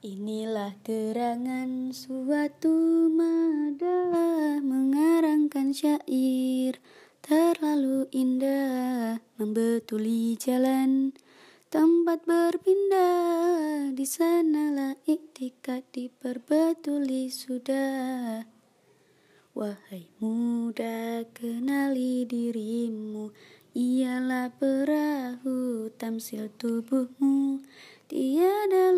Inilah gerangan suatu madalah mengarangkan syair. Terlalu indah membetuli jalan. Tempat berpindah di sanalah iktikat diperbetuli sudah. Wahai muda kenali dirimu. Ialah perahu tamsil tubuhmu. Tiadalah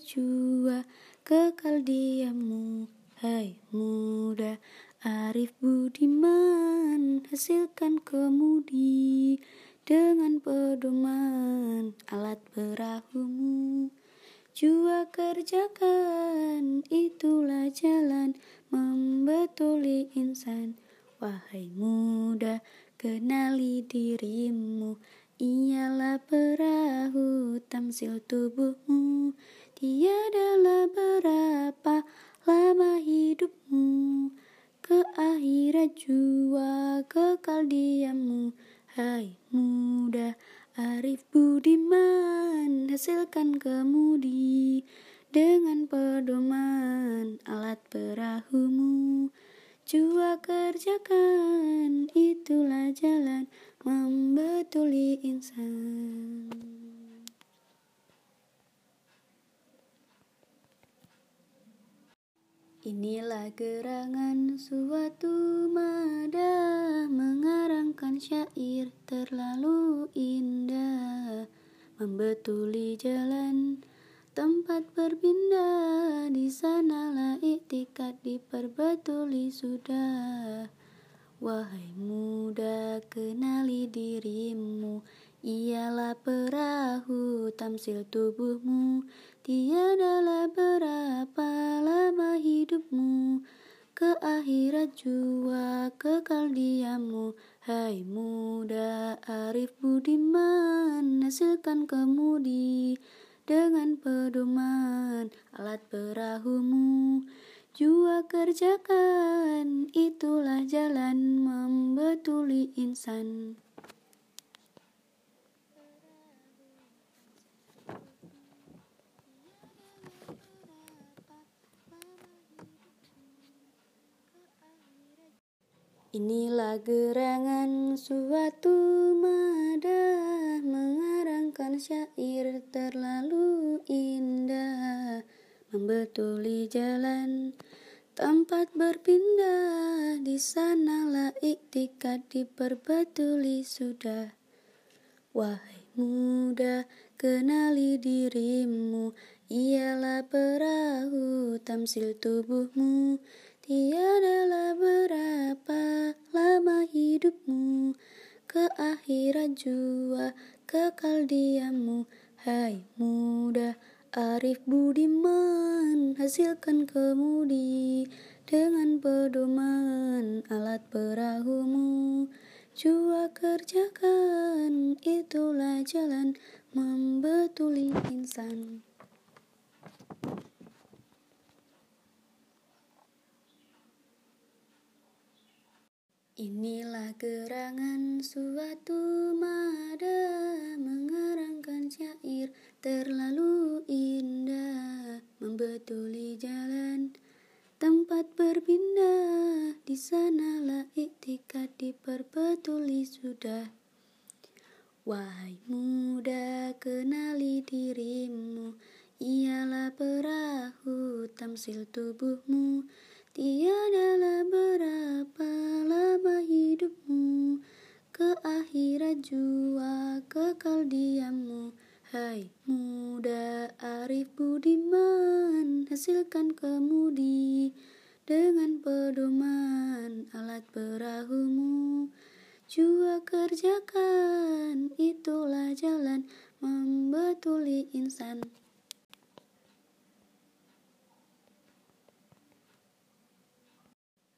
jua kekal diammu. Hai muda Arif Budiman Hasilkan kemudi Dengan pedoman alat perahumu. Jua kerjakan itulah jalan membetuli insan. Wahai muda Kenali dirimu. Ialah perahu tamsil tubuhmu Tiadalah berapa lama hidupmu? Ke akhirat jua kekal diammu. Hai muda Arif Budiman Hasilkan kemudi Dengan pedoman alat perahumu. Jua kerjakan itulah jalan membetuli insan Inilah gerangan suatu mada mengarangkan syair terlalu indah membetuli jalan tempat berpindah. Di sanalah iktikat diperbetuli sudah. Wahai muda kenali dirimu ialah perahu tamsil tubuhmu. Tiadalah berapa lama hidupmu. Ke akhirat jua kekal diammu. Hai muda Arif Budiman hasilkan kemudi? Dengan pedoman alat perahumu. Jua kerjakan itulah jalan membetuli insan Inilah gerangan suatu mada mengarangkan syair terlalu indah membetuli jalan tempat berpindah. Di sanalah iktikat diperbetuli sudah. Wahai muda kenali dirimu. Ialah perahu tamsil tubuhmu Tiadalah berapa lama hidupmu Ke akhirat jua kekal diammu. Hai muda Arif Budiman Hasilkan kemudi Dengan pedoman alat perahumu. Jua kerjakan itulah jalan membetuli insan Inilah gerangan suatu mada mengarangkan syair terlalu indah membetuli jalan. Tempat berpindah di sanalah iktikat diperbetuli sudah. Wahai muda kenali dirimu ialah perahu tamsil tubuhmu. Tiadalah berapa Budiman Hasilkan kemudi. Dengan pedoman alat perahumu. Jua kerjakan itulah jalan membetuli insan.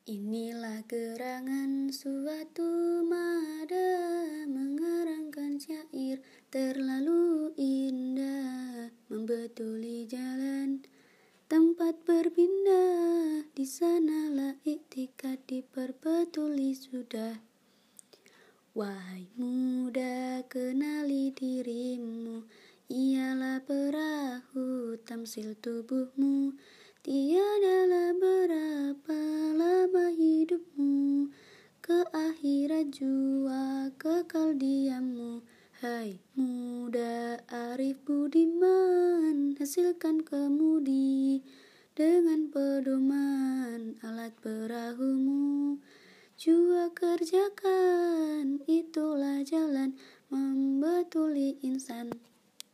Inilah gerangan suatu mada mengarangkan syair terlalu indah membetuli jalan tempat berpindah di sanalah iktikat diperbetuli sudah Wahai muda, kenali dirimu, ialah perahu tamsil tubuhmu. Tiadalah berapa lama hidupmu, ke akhirat jua kekal diammu. Hai. Muda arif budiman, hasilkan kemudi dengan pedoman